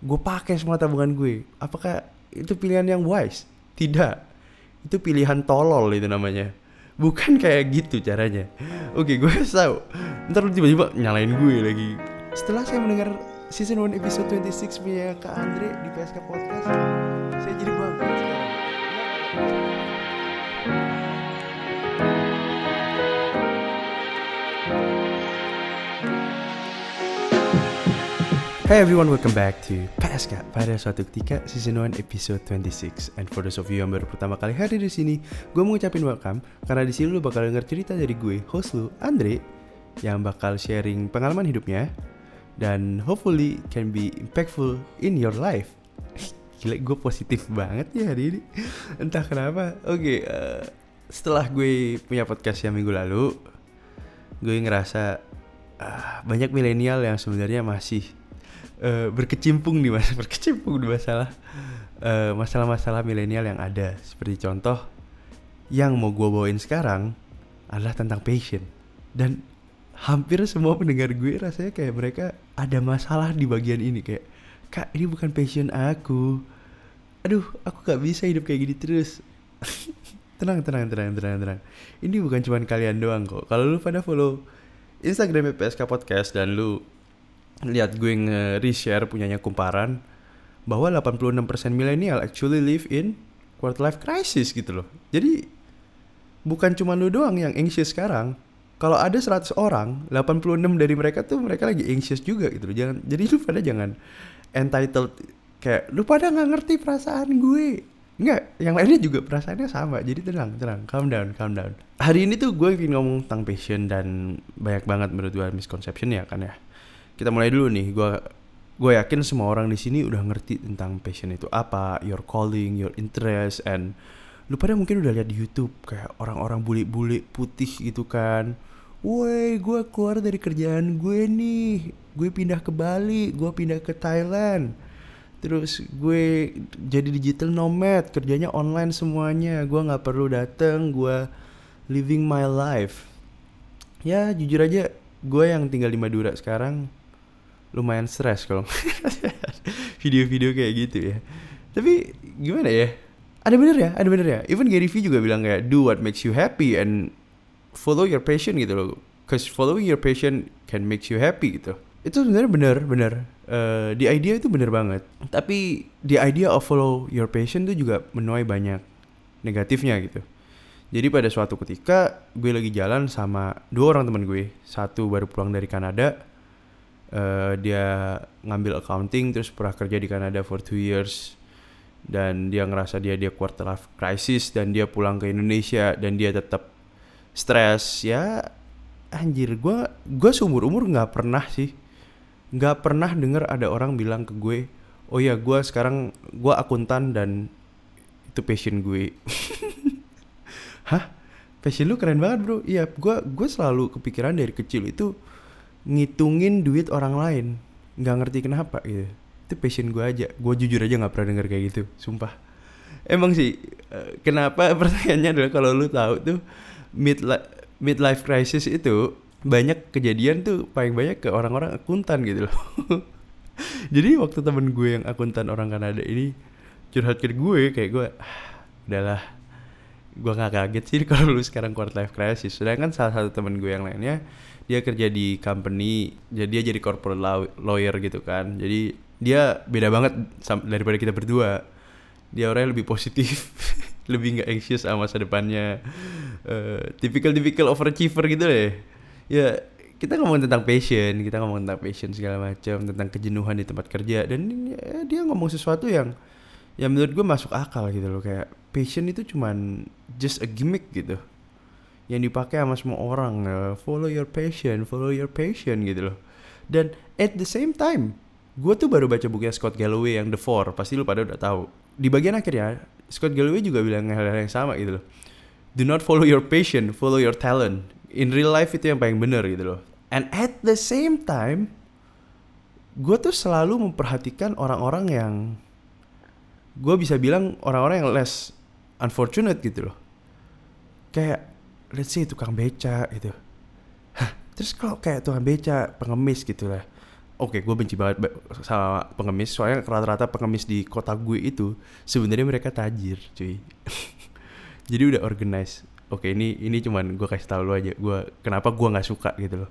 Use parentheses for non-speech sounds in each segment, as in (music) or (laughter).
gue pakai semua tabungan gue apakah itu pilihan yang wise? Tidak. Itu pilihan tolol itu namanya. Bukan kayak gitu caranya. Oke gue tahu. Ntar lu tiba-tiba nyalain gue lagi. Setelah saya mendengar season 1 episode 26 punya Kak Andre di PSK Podcast saya jadi bangga. sekarang Hey everyone, welcome back to PSK pada suatu ketika season 1 episode 26. And for those of you yang baru pertama kali hadir di sini, gue mau ngucapin welcome karena di sini lu bakal denger cerita dari gue, host lu, Andre, yang bakal sharing pengalaman hidupnya dan hopefully can be impactful in your life. (laughs) Gila, gue positif banget ya hari ini. Entah kenapa. Oke, eh, setelah gue punya podcast yang minggu lalu, gue ngerasa ah, banyak milenial yang sebenarnya masih eh, berkecimpung di mas (laughs) berkecimpung di masalah eh, masalah-masalah milenial yang ada. Seperti contoh yang mau gue bawain sekarang adalah tentang passion. Dan hampir semua pendengar gue rasanya kayak mereka ada masalah di bagian ini. Kayak kak ini bukan passion aku. Aduh aku gak bisa hidup kayak gini terus. (laughs) Tenang tenang tenang tenang tenang. Ini bukan cuman kalian doang kok. Kalau lu pada follow Instagram PSK Podcast dan lu lihat gue nge-reshare punyanya kumparan bahwa 86% milenial actually live in quarter life crisis gitu loh. Jadi bukan cuma lu doang yang anxious sekarang. Kalau ada 100 orang, 86 dari mereka tuh mereka lagi anxious juga gitu loh. Jangan jadi lu pada jangan entitled kayak lu pada nggak ngerti perasaan gue. Enggak, yang lainnya juga perasaannya sama. Jadi tenang, tenang, calm down, calm down. Hari ini tuh gue ingin ngomong tentang passion dan banyak banget menurut gue misconception ya kan ya. Kita mulai dulu nih. Gue gue yakin semua orang di sini udah ngerti tentang passion itu apa, your calling, your interest, and lu pada mungkin udah lihat di YouTube kayak orang-orang bule-bule putih gitu kan. Woi, gue keluar dari kerjaan gue nih. Gue pindah ke Bali, gue pindah ke Thailand. Terus gue jadi digital nomad, kerjanya online semuanya. Gue nggak perlu dateng, gue living my life. Ya jujur aja, gue yang tinggal di Madura sekarang lumayan stres kalau (laughs) video-video kayak gitu ya. Tapi gimana ya? Ada bener ya, ada bener ya. Even Gary Vee juga bilang kayak do what makes you happy and follow your passion gitu loh. Cause following your passion can make you happy gitu. Itu sebenarnya bener, bener. Eh, di idea itu bener banget. Tapi the idea of follow your passion tuh juga menuai banyak negatifnya gitu. Jadi pada suatu ketika gue lagi jalan sama dua orang teman gue. Satu baru pulang dari Kanada. Eh, dia ngambil accounting terus pernah kerja di Kanada for two years. Dan dia ngerasa dia dia quarter life crisis dan dia pulang ke Indonesia dan dia tetap stres. Ya anjir gue gue seumur umur nggak pernah sih. Nggak pernah denger ada orang bilang ke gue oh ya gue sekarang gue akuntan dan itu passion gue. (laughs) Hah? Passion lu keren banget bro. Iya gue gue selalu kepikiran dari kecil itu ngitungin duit orang lain. Nggak ngerti kenapa gitu. Itu passion gue aja. Gue jujur aja nggak pernah denger kayak gitu sumpah. Emang sih eh, kenapa (laughs) pertanyaannya adalah kalau lu tahu tuh mid midlife crisis itu banyak kejadian tuh paling banyak ke orang-orang akuntan gitu loh. (laughs) Jadi waktu temen gue yang akuntan orang Kanada ini curhat ke gue kayak gue ah, udahlah. Gue nggak kaget sih kalau lu sekarang quarter life crisis. Sedangkan salah satu temen gue yang lainnya dia kerja di company jadi dia jadi corporate law- lawyer gitu kan. Jadi dia beda banget daripada kita berdua. Dia orangnya lebih positif (laughs) lebih nggak anxious sama masa depannya. Eh, tipikal tipikal overachiever gitu deh. Ya kita ngomong tentang passion kita ngomong tentang passion segala macam tentang kejenuhan di tempat kerja. Dan ya, dia ngomong sesuatu yang yang menurut gue masuk akal gitu loh. Kayak passion itu cuman just a gimmick gitu yang dipakai sama semua orang eh, follow your passion follow your passion gitu loh. Dan at the same time gue tuh baru baca bukunya Scott Galloway yang The Four pasti lu pada udah tahu. Di bagian akhirnya Scott Galloway juga bilang hal, -hal yang sama gitu loh. Do not follow your passion follow your talent. In real life itu yang paling bener gitu loh. And at the same time gue tuh selalu memperhatikan orang-orang yang gue bisa bilang orang-orang yang less unfortunate gitu loh. Kayak let's say tukang beca gitu. Hah, terus kalau kayak tukang beca pengemis gitu lah. Oke gue benci banget ba- sama pengemis soalnya rata-rata pengemis di kota gue itu sebenarnya mereka tajir cuy. (laughs) Jadi udah organize. Oke ini ini cuman gue kasih tau lu aja gue kenapa gue nggak suka gitu loh.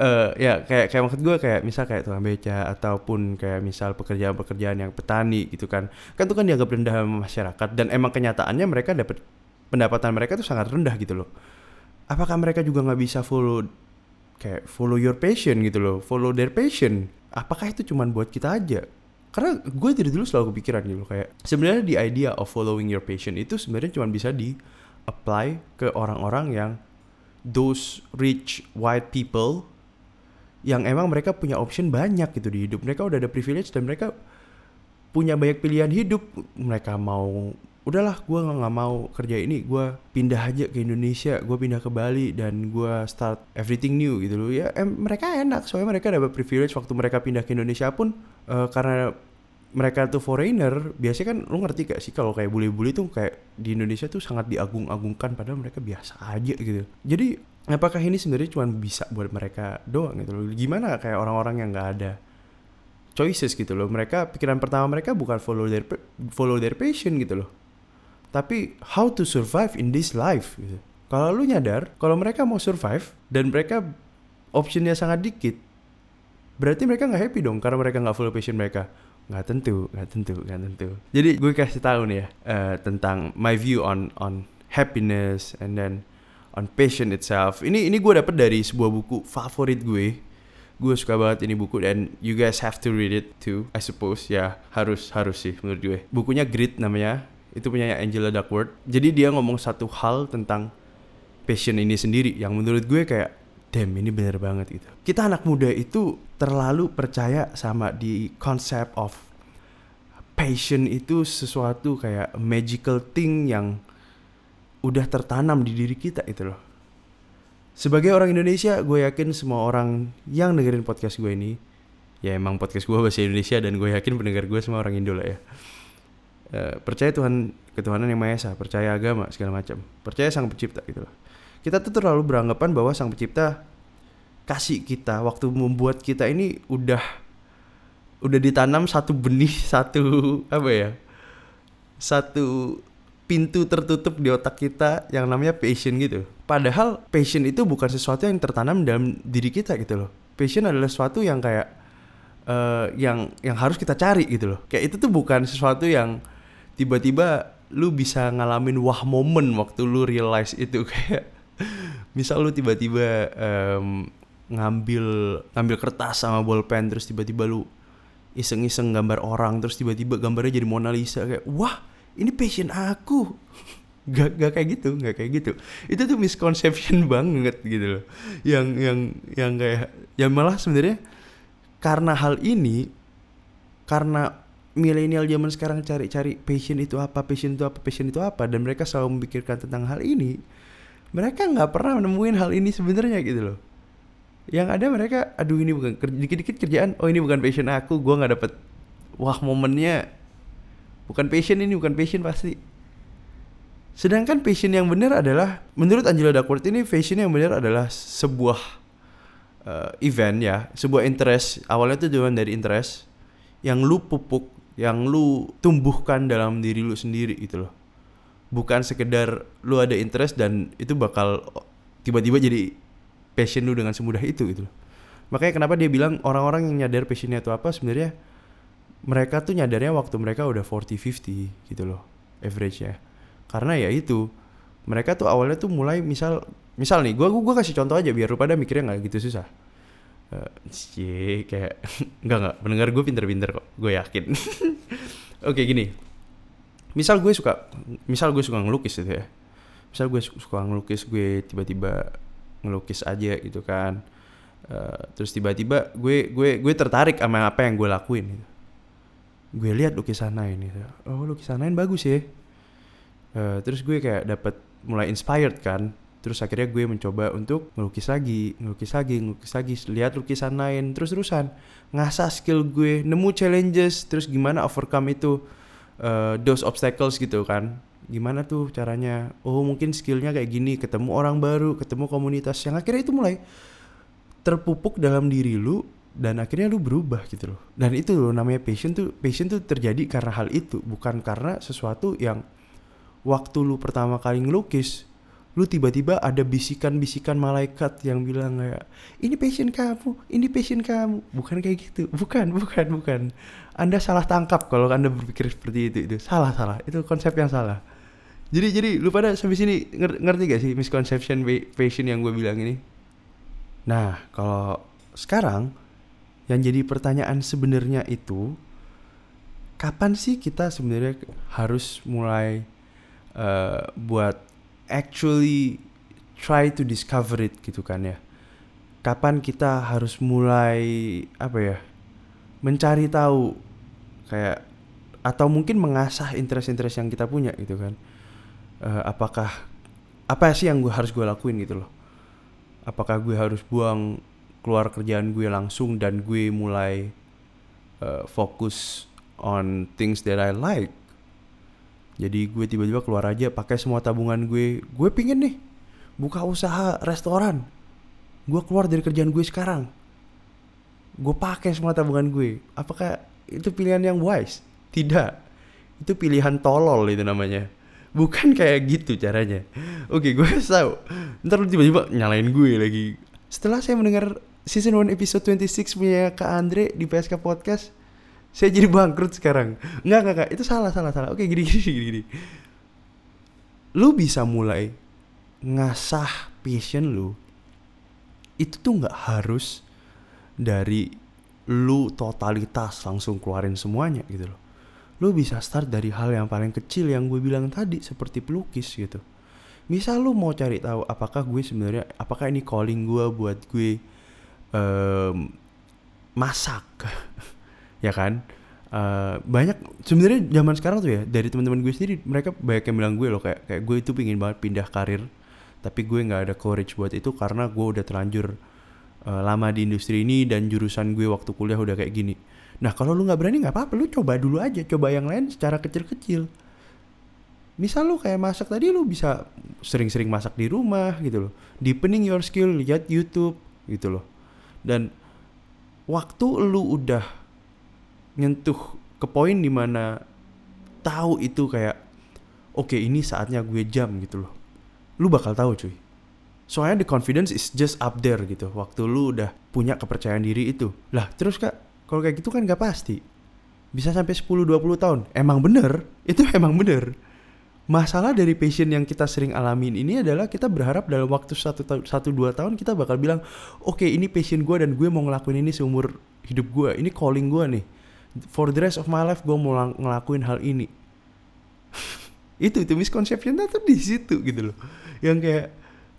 Eh ya kayak kayak maksud gue kayak misal kayak tukang beca ataupun kayak misal pekerjaan-pekerjaan yang petani gitu kan. Kan itu kan dianggap rendah masyarakat dan emang kenyataannya mereka dapat pendapatan mereka tuh sangat rendah gitu loh apakah mereka juga nggak bisa follow kayak follow your passion gitu loh follow their passion? Apakah itu cuman buat kita aja? Karena gue dari dulu selalu kepikiran gitu kayak sebenarnya the idea of following your passion itu sebenarnya cuma bisa di apply ke orang-orang yang those rich white people yang emang mereka punya option banyak gitu di hidup. Mereka udah ada privilege dan mereka punya banyak pilihan hidup. Mereka mau udahlah gue nggak mau kerja ini gue pindah aja ke Indonesia gue pindah ke Bali dan gue start everything new gitu loh. Ya em, mereka enak soalnya mereka dapat privilege waktu mereka pindah ke Indonesia pun eh, karena mereka tuh foreigner biasanya kan lu ngerti gak sih kalau kayak bule-bule tuh kayak di Indonesia tuh sangat diagung-agungkan padahal mereka biasa aja gitu. Jadi apakah ini sebenarnya cuma bisa buat mereka doang gitu loh? Gimana kayak orang-orang yang nggak ada choices gitu loh? Mereka pikiran pertama mereka bukan follow their follow their passion gitu loh tapi how to survive in this life gitu. Kalau lu nyadar, kalau mereka mau survive dan mereka optionnya sangat dikit, berarti mereka nggak happy dong karena mereka nggak follow passion mereka. Nggak tentu, nggak tentu, nggak tentu. Jadi gue kasih tahu nih ya eh, tentang my view on on happiness and then on passion itself. Ini ini gue dapet dari sebuah buku favorit gue. Gue suka banget ini buku dan you guys have to read it too. I suppose ya harus harus sih menurut gue. Bukunya Grit namanya. Itu punya Angela Duckworth. Jadi dia ngomong satu hal tentang passion ini sendiri yang menurut gue kayak damn ini bener banget gitu. Kita anak muda itu terlalu percaya sama di konsep of passion itu sesuatu kayak magical thing yang udah tertanam di diri kita itu loh. Sebagai orang Indonesia, gue yakin semua orang yang dengerin podcast gue ini, ya emang podcast gue bahasa Indonesia dan gue yakin pendengar gue semua orang Indo lah ya. Eh, percaya Tuhan ketuhanan yang Maha Esa, percaya agama segala macam, percaya Sang Pencipta gitu loh. Kita tuh terlalu beranggapan bahwa Sang Pencipta kasih kita waktu membuat kita ini udah udah ditanam satu benih (laughs) satu apa ya satu pintu tertutup di otak kita yang namanya passion gitu. Padahal passion itu bukan sesuatu yang tertanam dalam diri kita gitu loh. Passion adalah sesuatu yang kayak eh, yang yang harus kita cari gitu loh. Kayak itu tuh bukan sesuatu yang tiba-tiba lu bisa ngalamin wah momen waktu lu realize itu (laughs) kayak misal lu tiba-tiba em, ngambil ngambil kertas sama bolpen terus tiba-tiba lu iseng-iseng gambar orang terus tiba-tiba gambarnya jadi Mona Lisa kayak wah ini passion aku. (laughs) Gak, gak kayak gitu gak kayak gitu. Itu tuh misconception (laughs) banget gitu loh. Yang yang yang kayak yang malah sebenarnya karena hal ini karena milenial zaman sekarang cari-cari passion itu apa passion itu apa passion itu apa dan mereka selalu memikirkan tentang hal ini mereka nggak pernah menemuin hal ini sebenarnya gitu loh. Yang ada mereka aduh ini bukan dikit-dikit kerjaan oh ini bukan passion aku gua nggak dapet. Wah momennya bukan passion ini bukan passion pasti. Sedangkan passion yang benar adalah menurut Angela Duckworth ini passion yang benar adalah sebuah eh, event ya sebuah interest. Awalnya tuh cuma dari interest yang lu pupuk yang lu tumbuhkan dalam diri lu sendiri gitu loh bukan sekedar lu ada interest dan itu bakal tiba-tiba jadi passion lu dengan semudah itu gitu loh. Makanya kenapa dia bilang orang-orang yang nyadar passionnya itu apa sebenarnya mereka tuh nyadarnya waktu mereka udah 40-50 gitu loh average-nya. Karena ya itu mereka tuh awalnya tuh mulai misal misal nih gua gua, kasih contoh aja biar lu pada mikirnya nggak gitu susah. Eh, cie, kayak (laughs) enggak enggak pendengar gue pinter-pinter kok. Gue yakin. (laughs) Oke gini. Misal gue suka misal gue suka ngelukis gitu ya. Misal gue su- suka ngelukis gue tiba-tiba ngelukis aja gitu kan. Eh, terus tiba-tiba gue gue gue tertarik sama apa yang gue lakuin gitu. gue lihat lukisan lain gitu. Oh lukisan lain bagus ya. Eh, terus gue kayak dapat mulai inspired kan terus akhirnya gue mencoba untuk ngelukis lagi ngelukis lagi ngelukis lagi lihat lukisan lain terus terusan ngasah skill gue nemu challenges terus gimana overcome itu eh, those obstacles gitu kan. Gimana tuh caranya? Oh mungkin skillnya kayak gini ketemu orang baru ketemu komunitas. Yang akhirnya itu mulai terpupuk dalam diri lu dan akhirnya lu berubah gitu loh. Dan itu loh namanya passion tuh passion tuh terjadi karena hal itu bukan karena sesuatu yang waktu lu pertama kali ngelukis lu tiba-tiba ada bisikan-bisikan malaikat yang bilang kayak ini passion kamu, ini passion kamu, bukan kayak gitu, bukan, bukan, bukan. Anda salah tangkap kalau anda berpikir seperti itu, itu salah, salah, itu konsep yang salah. Jadi, jadi lu pada sampai sini ngerti gak sih misconception passion yang gue bilang ini? Nah, kalau sekarang yang jadi pertanyaan sebenarnya itu kapan sih kita sebenarnya harus mulai uh, buat actually try to discover it gitu kan ya. Kapan kita harus mulai apa ya? Mencari tahu kayak atau mungkin mengasah interest-interest yang kita punya gitu kan. Uh, apakah apa sih yang gue harus gue lakuin gitu loh? Apakah gue harus buang keluar kerjaan gue langsung dan gue mulai uh, fokus on things that I like jadi gue tiba-tiba keluar aja pakai semua tabungan gue. Gue pingin nih buka usaha restoran. Gue keluar dari kerjaan gue sekarang. Gue pakai semua tabungan gue. Apakah itu pilihan yang wise? Tidak. Itu pilihan tolol itu namanya. Bukan kayak gitu caranya. Oke gue (laughs) tahu. Ntar lu tiba-tiba nyalain gue lagi. Setelah saya mendengar season 1 episode 26 punya Kak Andre di PSK Podcast saya jadi bangkrut sekarang. Nggak nggak nggak. Itu salah salah salah. Oke (laughs) gini gini gini lu bisa mulai ngasah passion lu itu tuh nggak harus dari lu totalitas langsung keluarin semuanya gitu loh. Lu bisa start dari hal yang paling kecil yang gue bilang tadi seperti pelukis gitu. Misal lu mau cari tahu apakah gue sebenarnya apakah ini calling gue buat gue um, masak (laughs) ya kan? Uh, banyak sebenarnya zaman sekarang tuh ya dari teman-teman gue sendiri mereka banyak yang bilang gue loh kayak kayak gue itu pingin banget pindah karir tapi gue nggak ada courage buat itu karena gue udah terlanjur uh, lama di industri ini dan jurusan gue waktu kuliah udah kayak gini. Nah kalau lu nggak berani nggak apa-apa lu coba dulu aja coba yang lain secara kecil-kecil. Misal lu kayak masak tadi lu bisa sering-sering masak di rumah gitu loh deepening your skill lihat YouTube gitu loh. Dan waktu lu udah nyentuh ke poin di mana tahu itu kayak oke okay, ini saatnya gue jam gitu loh. Lu bakal tahu cuy. Soalnya the confidence is just up there gitu. Waktu lu udah punya kepercayaan diri itu. Lah terus kak kalau kayak gitu kan gak pasti. Bisa sampai 10-20 tahun. Emang bener? Itu emang bener. Masalah dari passion yang kita sering alamin ini adalah kita berharap dalam waktu satu satu dua tahun kita bakal bilang oke okay, ini passion gue dan gue mau ngelakuin ini seumur hidup gue ini calling gue nih for the rest of my life gue mau ngelakuin hal ini. (laughs) Itu itu misconceptionnya tuh di situ gitu loh. Yang kayak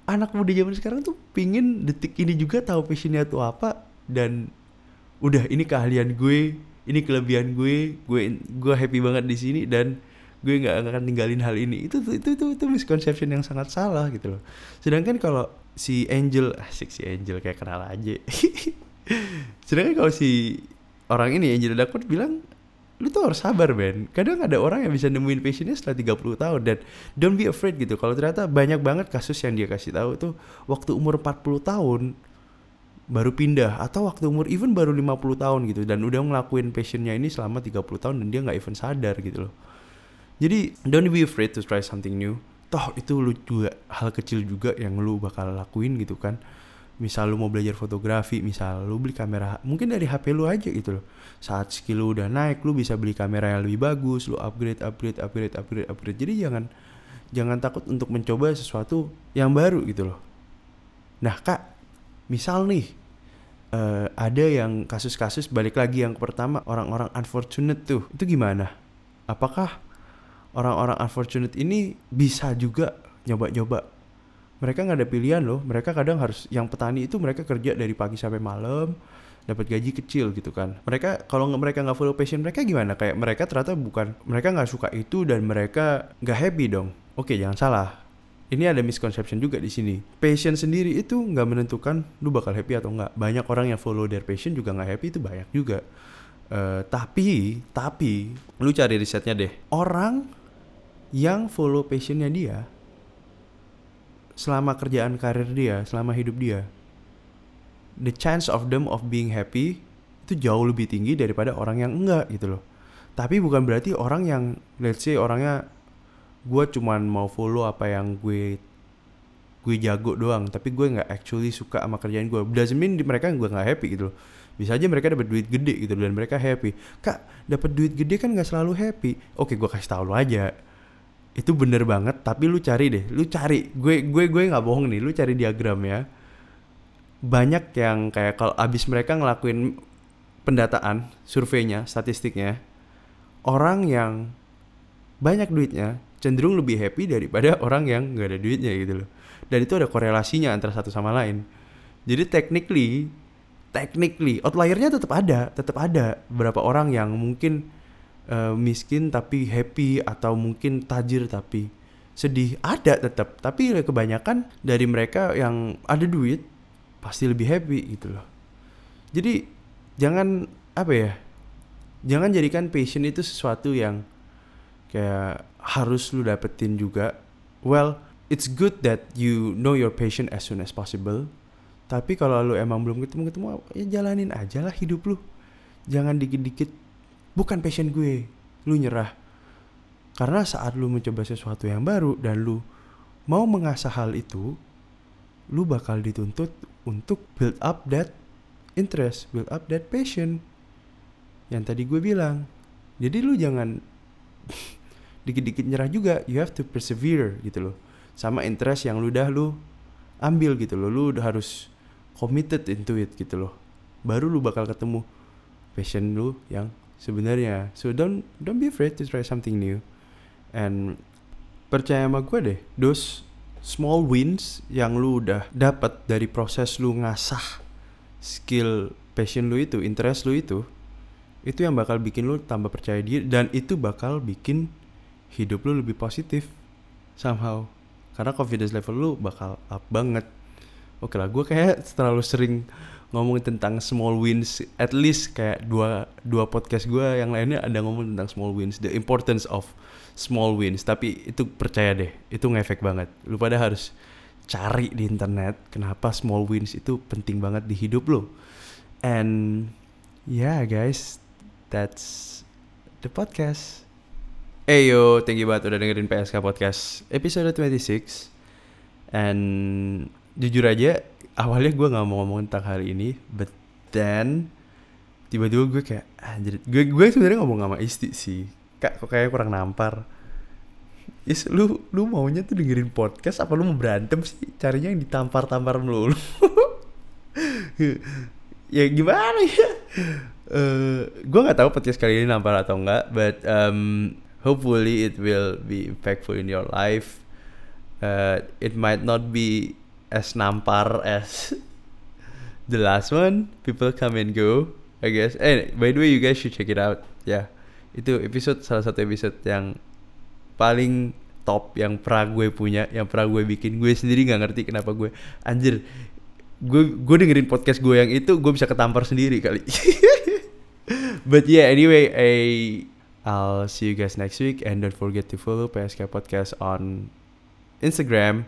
anak muda zaman sekarang tuh pingin detik ini juga tahu passionnya tuh apa dan udah ini keahlian gue ini kelebihan gue gue gue happy banget di sini dan gue nggak akan tinggalin hal ini. Itu itu itu itu, itu misconception yang sangat salah gitu loh. Sedangkan kalau si Angel asik si Angel kayak kenal aja. (laughs) Sedangkan kalau si orang ini jadi Dakot bilang lu tuh harus sabar Ben. Kadang ada orang yang bisa nemuin passionnya setelah 30 tahun dan don't be afraid gitu. Kalau ternyata banyak banget kasus yang dia kasih tahu tuh waktu umur 40 tahun baru pindah atau waktu umur even baru 50 tahun gitu dan udah ngelakuin passionnya ini selama 30 tahun dan dia nggak even sadar gitu loh. Jadi don't be afraid to try something new. Toh itu lu juga hal kecil juga yang lu bakal lakuin gitu kan misal lu mau belajar fotografi misal lu beli kamera mungkin dari HP lu aja gitu loh. Saat skill lu udah naik lu bisa beli kamera yang lebih bagus lu upgrade upgrade upgrade upgrade upgrade. Jadi jangan jangan takut untuk mencoba sesuatu yang baru gitu loh. Nah kak misal nih uh, ada yang kasus-kasus balik lagi yang pertama orang-orang unfortunate tuh itu gimana? Apakah orang-orang unfortunate ini bisa juga nyoba-nyoba mereka nggak ada pilihan loh. Mereka kadang harus yang petani itu mereka kerja dari pagi sampai malam dapat gaji kecil gitu kan. Mereka kalau mereka nggak follow passion mereka gimana? Kayak mereka ternyata bukan mereka nggak suka itu dan mereka nggak happy dong. Oke jangan salah. Ini ada misconception juga di sini. Passion sendiri itu nggak menentukan lu bakal happy atau nggak. Banyak orang yang follow their passion juga nggak happy itu banyak juga. Uh, tapi tapi lu cari risetnya deh. Orang yang follow passionnya dia selama kerjaan karir dia, selama hidup dia, the chance of them of being happy itu jauh lebih tinggi daripada orang yang enggak gitu loh. Tapi bukan berarti orang yang let's say orangnya gue cuman mau follow apa yang gue gue jago doang tapi gue nggak actually suka sama kerjaan gue doesn't mean di mereka gue nggak happy gitu loh. Bisa aja mereka dapat duit gede gitu dan mereka happy. Kak dapat duit gede kan nggak selalu happy. Oke gue kasih tau lo aja itu bener banget tapi lu cari deh lu cari. Gue gue gue nggak bohong nih lu cari diagram ya. Banyak yang kayak kalau abis mereka ngelakuin pendataan surveinya statistiknya orang yang banyak duitnya cenderung lebih happy daripada (laughs) orang yang nggak ada duitnya gitu loh. Dan itu ada korelasinya antara satu sama lain. Jadi technically technically outliernya tetap ada tetap ada beberapa orang yang mungkin uh, miskin tapi happy atau mungkin tajir tapi sedih ada tetap tapi kebanyakan dari mereka yang ada duit pasti lebih happy gitu loh. Jadi jangan apa ya jangan jadikan passion itu sesuatu yang kayak harus lu dapetin juga. Well it's good that you know your passion as soon as possible. Tapi kalau lu emang belum ketemu ketemu ya jalanin aja lah hidup lu. Jangan dikit-dikit bukan passion gue. Lu nyerah. Karena saat lu mencoba sesuatu yang baru dan lu mau mengasah hal itu lu bakal dituntut untuk build up that interest build up that passion. Yang tadi gue bilang. Jadi lu jangan (laughs) dikit-dikit nyerah juga. You have to persevere gitu loh. Sama interest yang lu udah lu ambil gitu loh. Lu udah harus committed into it gitu loh. Baru lu bakal ketemu passion lu yang sebenarnya. So don't don't be afraid to try something new. And percaya sama gue deh those small wins yang lu udah dapat dari proses lu ngasah skill passion lu itu interest lu itu itu yang bakal bikin lu tambah percaya diri dan itu bakal bikin hidup lu lebih positif somehow. Karena confidence level lu bakal up banget. Oke lah gue kayak terlalu sering ngomongin tentang small wins at least kayak dua dua podcast gue yang lainnya ada ngomong tentang small wins the importance of small wins. Tapi itu percaya deh itu ngefek banget. Lu pada harus cari di internet kenapa small wins itu penting banget di hidup lo and yeah guys that's the podcast. Hey thank you banget udah dengerin PSK Podcast episode 26 And jujur aja, awalnya gue gak mau ngomong tentang hari ini But then, tiba-tiba gue kayak anjir Gue, gue sebenarnya ngomong sama Isti sih Kak, kok kayak kurang nampar Is, lu, lu maunya tuh dengerin podcast apa lu mau berantem sih? Carinya yang ditampar-tampar melulu (laughs) Ya gimana ya? Uh, gue gak tahu podcast kali ini nampar atau enggak But um, hopefully it will be impactful in your life uh, it might not be as nampar as the last one people come and go I guess. Eh by the way you guys should check it out. Ya yeah. itu episode salah satu episode yang paling top yang pernah gue punya yang pernah gue bikin. Gue sendiri nggak ngerti kenapa gue. Anjir gue gue dengerin podcast gue yang itu gue bisa ketampar sendiri kali. (laughs) But yeah anyway I I'll see you guys next week. And don't forget to follow PSK Podcast on Instagram,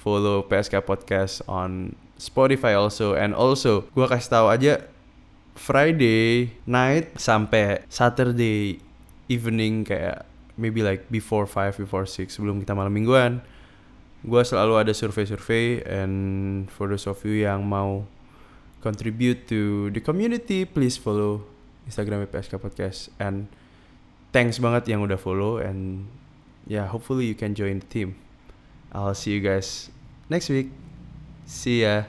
follow PSK Podcast on Spotify also. And also gua kasih tahu aja Friday night sampai Saturday evening kayak maybe like before 5 before 6 sebelum kita malam mingguan gua selalu ada survei-survei. And for those of you yang mau contribute to the community please follow Instagram PSK Podcast. And thanks banget yang udah follow. And yeah hopefully you can join the team I'll see you guys next week. See ya